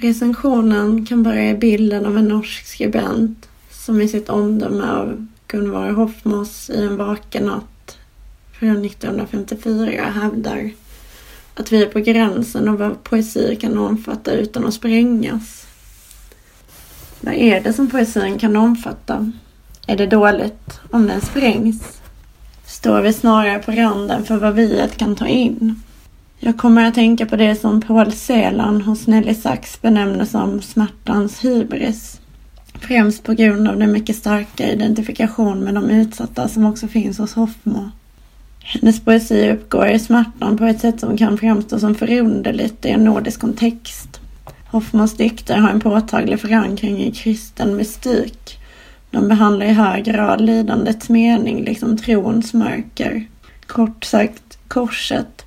Recensionen kan bara ge bilden av en norsk skribent som i sitt omdöme av Gunvor Hoffmos i En vaken natt från 1954 hävdar att vi är på gränsen av vad poesi kan omfatta utan att sprängas. Vad är det som poesin kan omfatta? Är det dåligt om den sprängs? Står vi snarare på randen för vad viet kan ta in? Jag kommer att tänka på det som Paul Celan hos Nelly Sachs benämner som smärtans hybris. Främst på grund av den mycket starka identifikation med de utsatta som också finns hos Hoffmo. Hennes poesi uppgår i smärtan på ett sätt som kan framstå som förunderligt i en nordisk kontext. Hoffmans dikter har en påtaglig förankring i kristen mystik. De behandlar i hög grad lidandets mening, liksom trons mörker. Kort sagt, korset.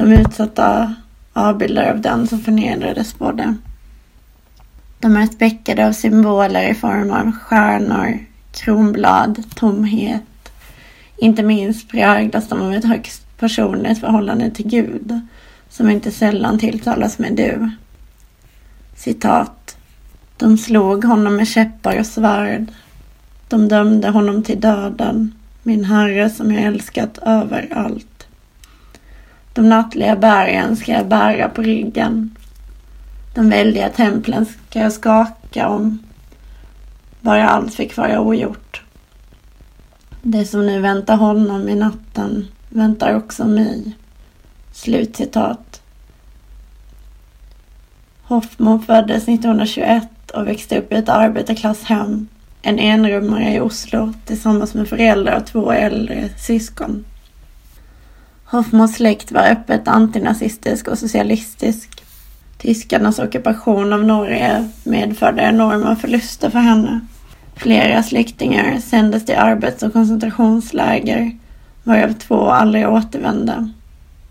De utsatta avbilder av den som förnedrades på det. De är späckade av symboler i form av stjärnor, kronblad, tomhet. Inte minst präglas de av ett högst personligt förhållande till Gud, som inte sällan tilltalas med du. Citat. De slog honom med käppar och svärd. De dömde honom till döden, min herre som jag älskat över allt. De nattliga bergen ska jag bära på ryggen. De väldiga templen ska jag skaka om bara allt fick vara ogjort. Det som nu väntar honom i natten väntar också mig. Slutcitat. Hoffmo föddes 1921 och växte upp i ett arbetarklasshem, en enrummare i Oslo tillsammans med föräldrar och två äldre syskon. Hoffmos släkt var öppet antinazistisk och socialistisk. Tyskarnas ockupation av Norge medförde enorma förluster för henne. Flera släktingar sändes till arbets och koncentrationsläger, varav två aldrig återvände.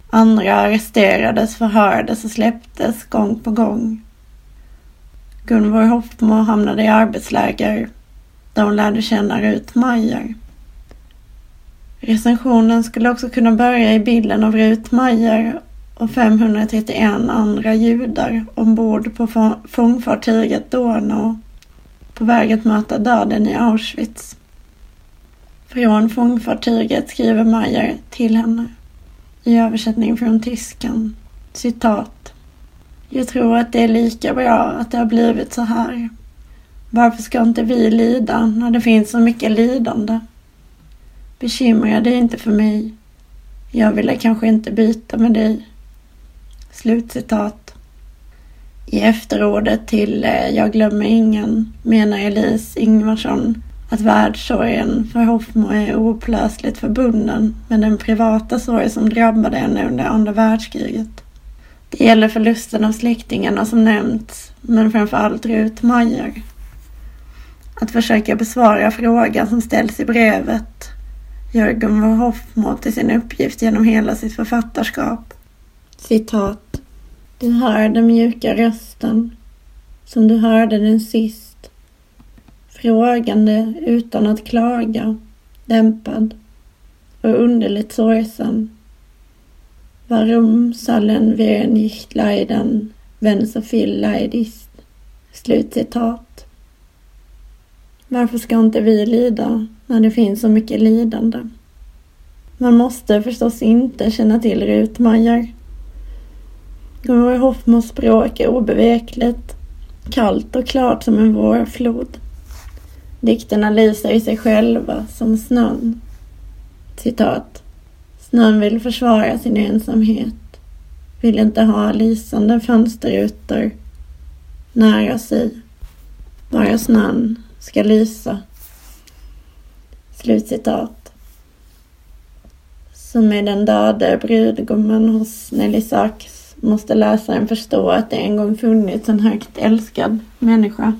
Andra arresterades, förhördes och släpptes gång på gång. Gunvor Hoffmo hamnade i arbetsläger där hon lärde känna Rut Meyer. Recensionen skulle också kunna börja i bilden av Rut Meyer och 531 andra judar ombord på fångfartyget Donau på väg att möta döden i Auschwitz. Från fångfartyget skriver Meyer till henne i översättning från tyskan. Citat. Jag tror att det är lika bra att det har blivit så här. Varför ska inte vi lida när det finns så mycket lidande? Bekymra dig inte för mig. Jag ville kanske inte byta med dig. Slutcitat. I efterordet till eh, Jag glömmer ingen menar Elise Ingvarsson att världssorgen för Hoffmo är oupplösligt förbunden med den privata sorg som drabbade henne under andra världskriget. Det gäller förlusten av släktingarna som nämnts, men framförallt Rut Majer. Att försöka besvara frågan som ställs i brevet Jörgen Gunvor Hoffmo till sin uppgift genom hela sitt författarskap. Citat. Du hör den mjuka rösten som du hörde den sist frågande utan att klaga, dämpad och underligt sorgsen. Varum sollen wir nicht leiden, wenn so viel Leid ist? Slutcitat. Varför ska inte vi lida när det finns så mycket lidande? Man måste förstås inte känna till Rutmajer. Gunvor Hoffmos språk är obevekligt, kallt och klart som en vårflod. Dikterna lyser i sig själva som snön. Citat. Snön vill försvara sin ensamhet. Vill inte ha lysande fönsterrutor nära sig. Bara snön ska lysa. Slutcitat. Som med den döde brudgummen hos Nelly Sachs måste läsaren förstå att det en gång funnits en högt älskad människa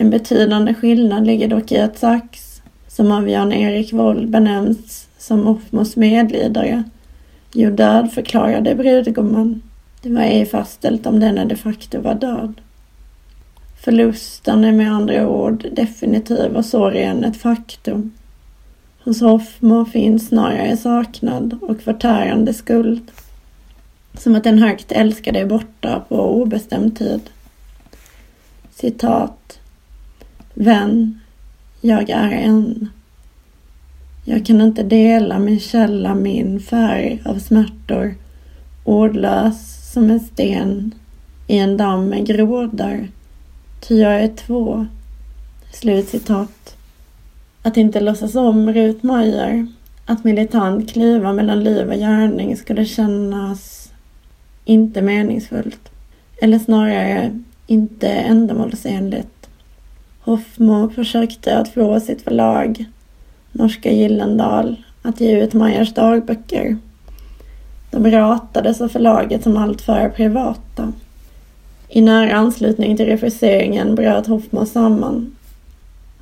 en betydande skillnad ligger dock i att Sachs, som av Jan-Erik Woll benämns som Offmos medlidare, jo död förklarade brudgummen. Det var ej fastställt om denna de facto var död. Förlusten är med andra ord definitiv och sorgen ett faktum. Hos Hoffmo finns snarare saknad och förtärande skuld. Som att den högt älskade är borta på obestämd tid. Citat. Vän, jag är en. Jag kan inte dela min källa, min färg av smärtor, ordlös som en sten i en damm med grådar ty jag är två. Slutcitat. Att inte låtsas om Rut Meijer, att militant kliva mellan liv och gärning skulle kännas inte meningsfullt. Eller snarare inte ändamålsenligt. Hoffmo försökte att få sitt förlag, Norska Gyllendal, att ge ut Meyers dagböcker. De ratades av förlaget som alltför privata. I nära anslutning till refuseringen bröt Hoffman samman.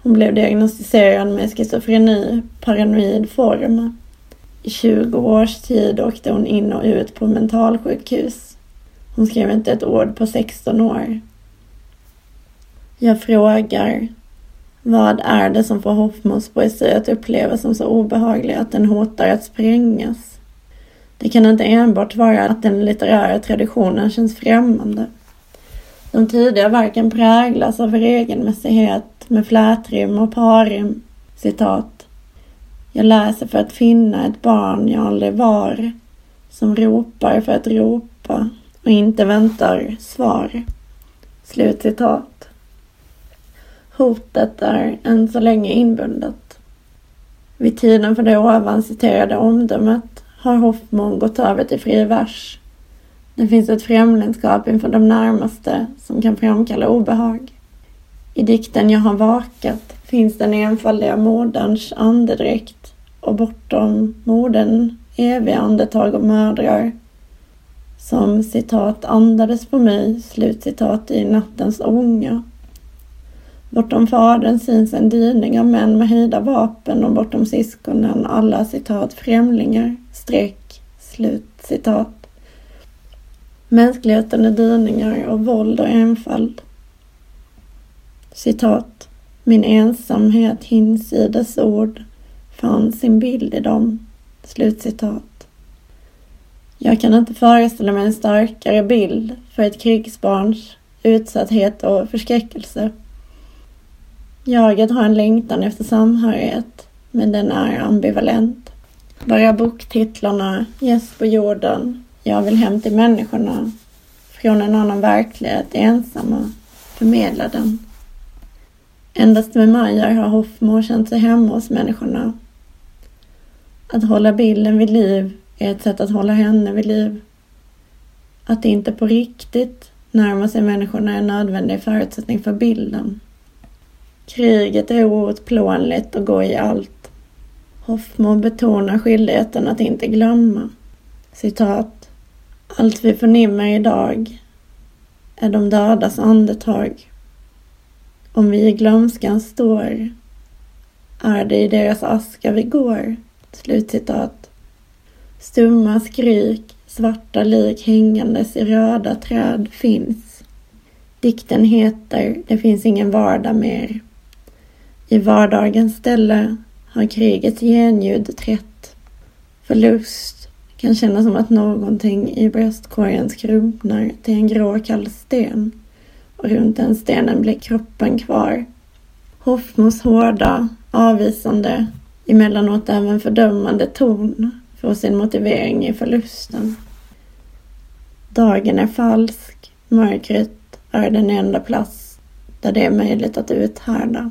Hon blev diagnostiserad med schizofreni, paranoid form. I 20 års tid åkte hon in och ut på mentalsjukhus. Hon skrev inte ett ord på 16 år. Jag frågar, vad är det som får Hoffmans poesi att upplevas som så obehaglig att den hotar att sprängas? Det kan inte enbart vara att den litterära traditionen känns främmande. De tidiga verken präglas av regelmässighet med flätrim och parrim. Citat. Jag läser för att finna ett barn jag aldrig var, som ropar för att ropa och inte väntar svar. Slut citat. Hotet är än så länge inbundet. Vid tiden för det ovan citerade omdömet har Hoffman gått över till fri vers. Det finns ett främlingskap inför de närmaste som kan framkalla obehag. I dikten Jag har vakat finns den enfaldiga moderns andedräkt och bortom modern eviga andetag och mödrar som citat andades på mig, slutcitat i nattens ånga. Bortom fadern syns en dyning av män med höjda vapen och bortom syskonen alla citat främlingar, streck, slut citat. Mänskligheten är dyningar av våld och enfald. Citat. Min ensamhet hinsides ord fann sin bild i dem. Slutcitat. Jag kan inte föreställa mig en starkare bild för ett krigsbarns utsatthet och förskräckelse. Jaget har en längtan efter samhörighet, men den är ambivalent. Bara boktitlarna Gäst på jorden, jag vill hem till människorna, från en annan verklighet ensamma förmedla den. Endast med Maja har Hoffmo känt sig hemma hos människorna. Att hålla bilden vid liv är ett sätt att hålla henne vid liv. Att inte på riktigt närma sig människorna är en nödvändig förutsättning för bilden. Kriget är oåtplånligt och går i allt. Hoffmo betonar skyldigheten att inte glömma. Citat. Allt vi förnimmer idag är de dödas andetag. Om vi i glömskan står är det i deras aska vi går. Slutcitat. Stumma skrik, svarta lik hängandes i röda träd finns. Dikten heter Det finns ingen vardag mer. I vardagens ställe har krigets genljud trätt. Förlust kan kännas som att någonting i bröstkorgen skrumpnar till en grå kall sten och runt den stenen blir kroppen kvar. Hoffmos hårda, avvisande, emellanåt även fördömande ton får sin motivering i förlusten. Dagen är falsk, mörkret är den enda plats där det är möjligt att uthärda.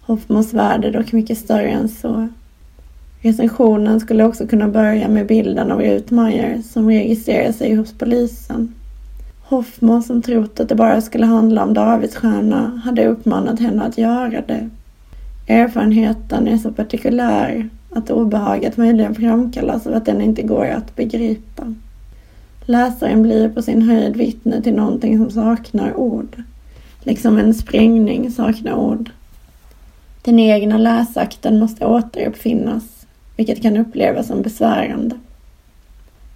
Hoffmos värld är dock mycket större än så. Recensionen skulle också kunna börja med bilden av Ruth Meyer som registrerar sig hos polisen. Hoffman som trott att det bara skulle handla om Davidsstjärna hade uppmanat henne att göra det. Erfarenheten är så partikulär att obehaget möjligen framkallas av att den inte går att begripa. Läsaren blir på sin höjd vittne till någonting som saknar ord. Liksom en sprängning saknar ord. Den egna läsakten måste återuppfinnas, vilket kan upplevas som besvärande.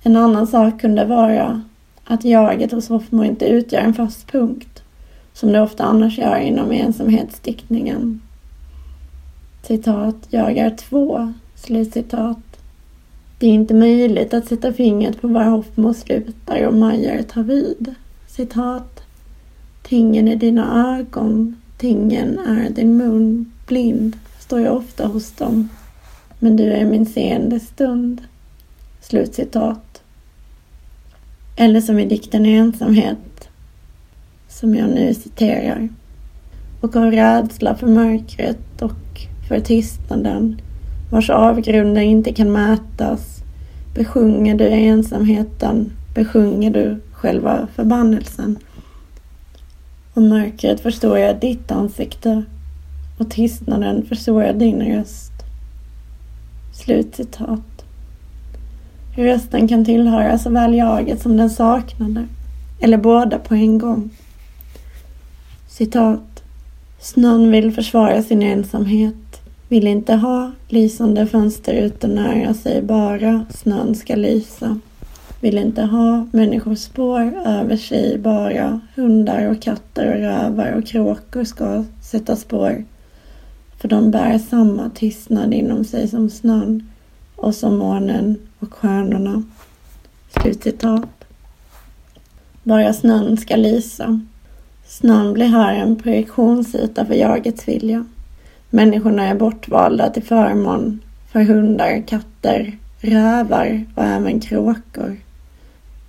En annan sak kunde vara att jaget hos Hoffmo inte utgör en fast punkt, som det ofta annars gör inom ensamhetsdiktningen. Citat, jag är två, slutcitat. Det är inte möjligt att sätta fingret på var Hoffmo slutar och Majer tar vid. Citat. Tingen i dina ögon, tingen är din mun, blind står jag ofta hos dem. Men du är min seende stund. Slutcitat. Eller som i dikten Ensamhet, som jag nu citerar. Och av rädsla för mörkret och för tystnaden, vars avgrunder inte kan mätas, besjunger du ensamheten, besjunger du själva förbannelsen. Och mörkret förstår jag ditt ansikte och tystnaden förstår jag din röst. Slutcitat. Rösten kan tillhöra såväl jaget som den saknade, eller båda på en gång. Citat. Snön vill försvara sin ensamhet, vill inte ha lysande fönsterrutor nära sig, bara snön ska lysa. Vill inte ha människors spår över sig, bara hundar och katter och rävar och kråkor ska sätta spår. För de bär samma tystnad inom sig som snön och som månen och stjärnorna. Slutcitat. Bara snön ska lysa. Snön blir här en projektionsyta för jagets vilja. Människorna är bortvalda till förmån för hundar, katter, rävar och även kråkor.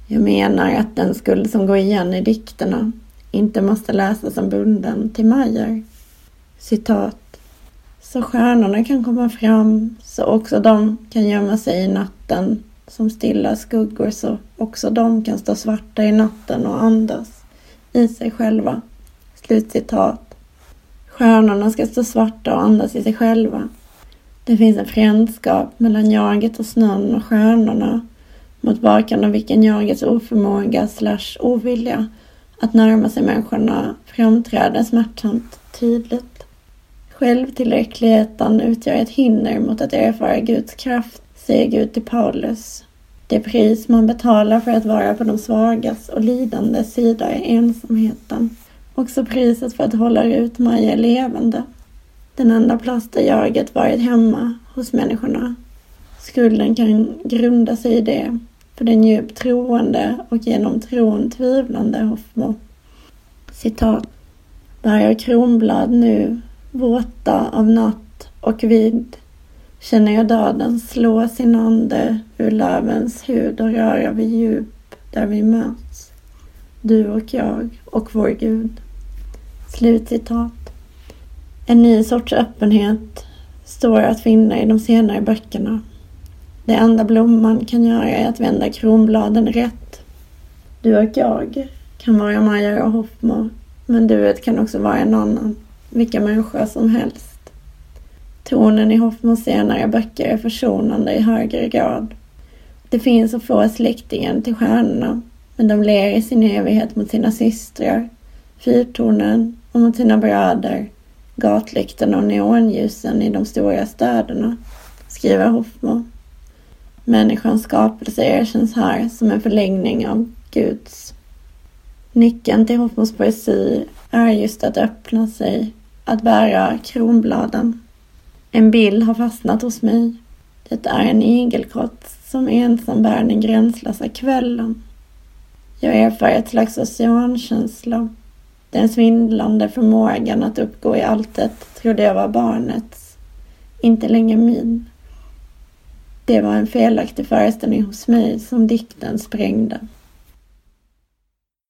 Jag menar att den skuld som går igen i dikterna inte måste läsas som bunden till Majer. Citat. Så stjärnorna kan komma fram, så också de kan gömma sig i natten som stilla skuggor, så också de kan stå svarta i natten och andas i sig själva. Slutcitat. Stjärnorna ska stå svarta och andas i sig själva. Det finns en frändskap mellan jaget och snön och stjärnorna mot bakgrund av vilken jagets oförmåga slash ovilja att närma sig människorna framträder smärtsamt tydligt. Självtillräckligheten utgör ett hinder mot att erfara Guds kraft, säger Gud till Paulus. Det pris man betalar för att vara på de svagas och lidandes sida är ensamheten. Också priset för att hålla ut Maja levande. Den enda plats där jaget varit hemma hos människorna. Skulden kan grunda sig i det för den djupt troende och genom tron tvivlande Hoffmo. Citat. Bär kronblad nu, våta av natt och vid, känner jag döden slå sin ande ur lövens hud och röra vid djup där vi möts. Du och jag och vår Gud. Slutcitat. En ny sorts öppenhet står att finna i de senare böckerna det enda blomman kan göra är att vända kronbladen rätt. Du och jag kan vara Maja och Hoffmo, men duet kan också vara en annan, vilka människor som helst. Tonen i Hoffmos senare böcker är försonande i högre grad. Det finns och få släktingar till stjärnorna, men de ler i sin evighet mot sina systrar, fyrtornen och mot sina bröder, gatlyktorna och neonljusen i de stora städerna, skriver Hoffmo. Människans skapelse erkänns här som en förlängning av Guds. Nyckeln till Hoffmos poesi är just att öppna sig, att bära kronbladen. En bild har fastnat hos mig. Det är en igelkott som ensam bär den gränslösa kvällen. Jag erfar ett slags oceankänsla. Den svindlande förmågan att uppgå i alltet trodde jag var barnets, inte längre min. Det var en felaktig föreställning hos mig som dikten sprängde.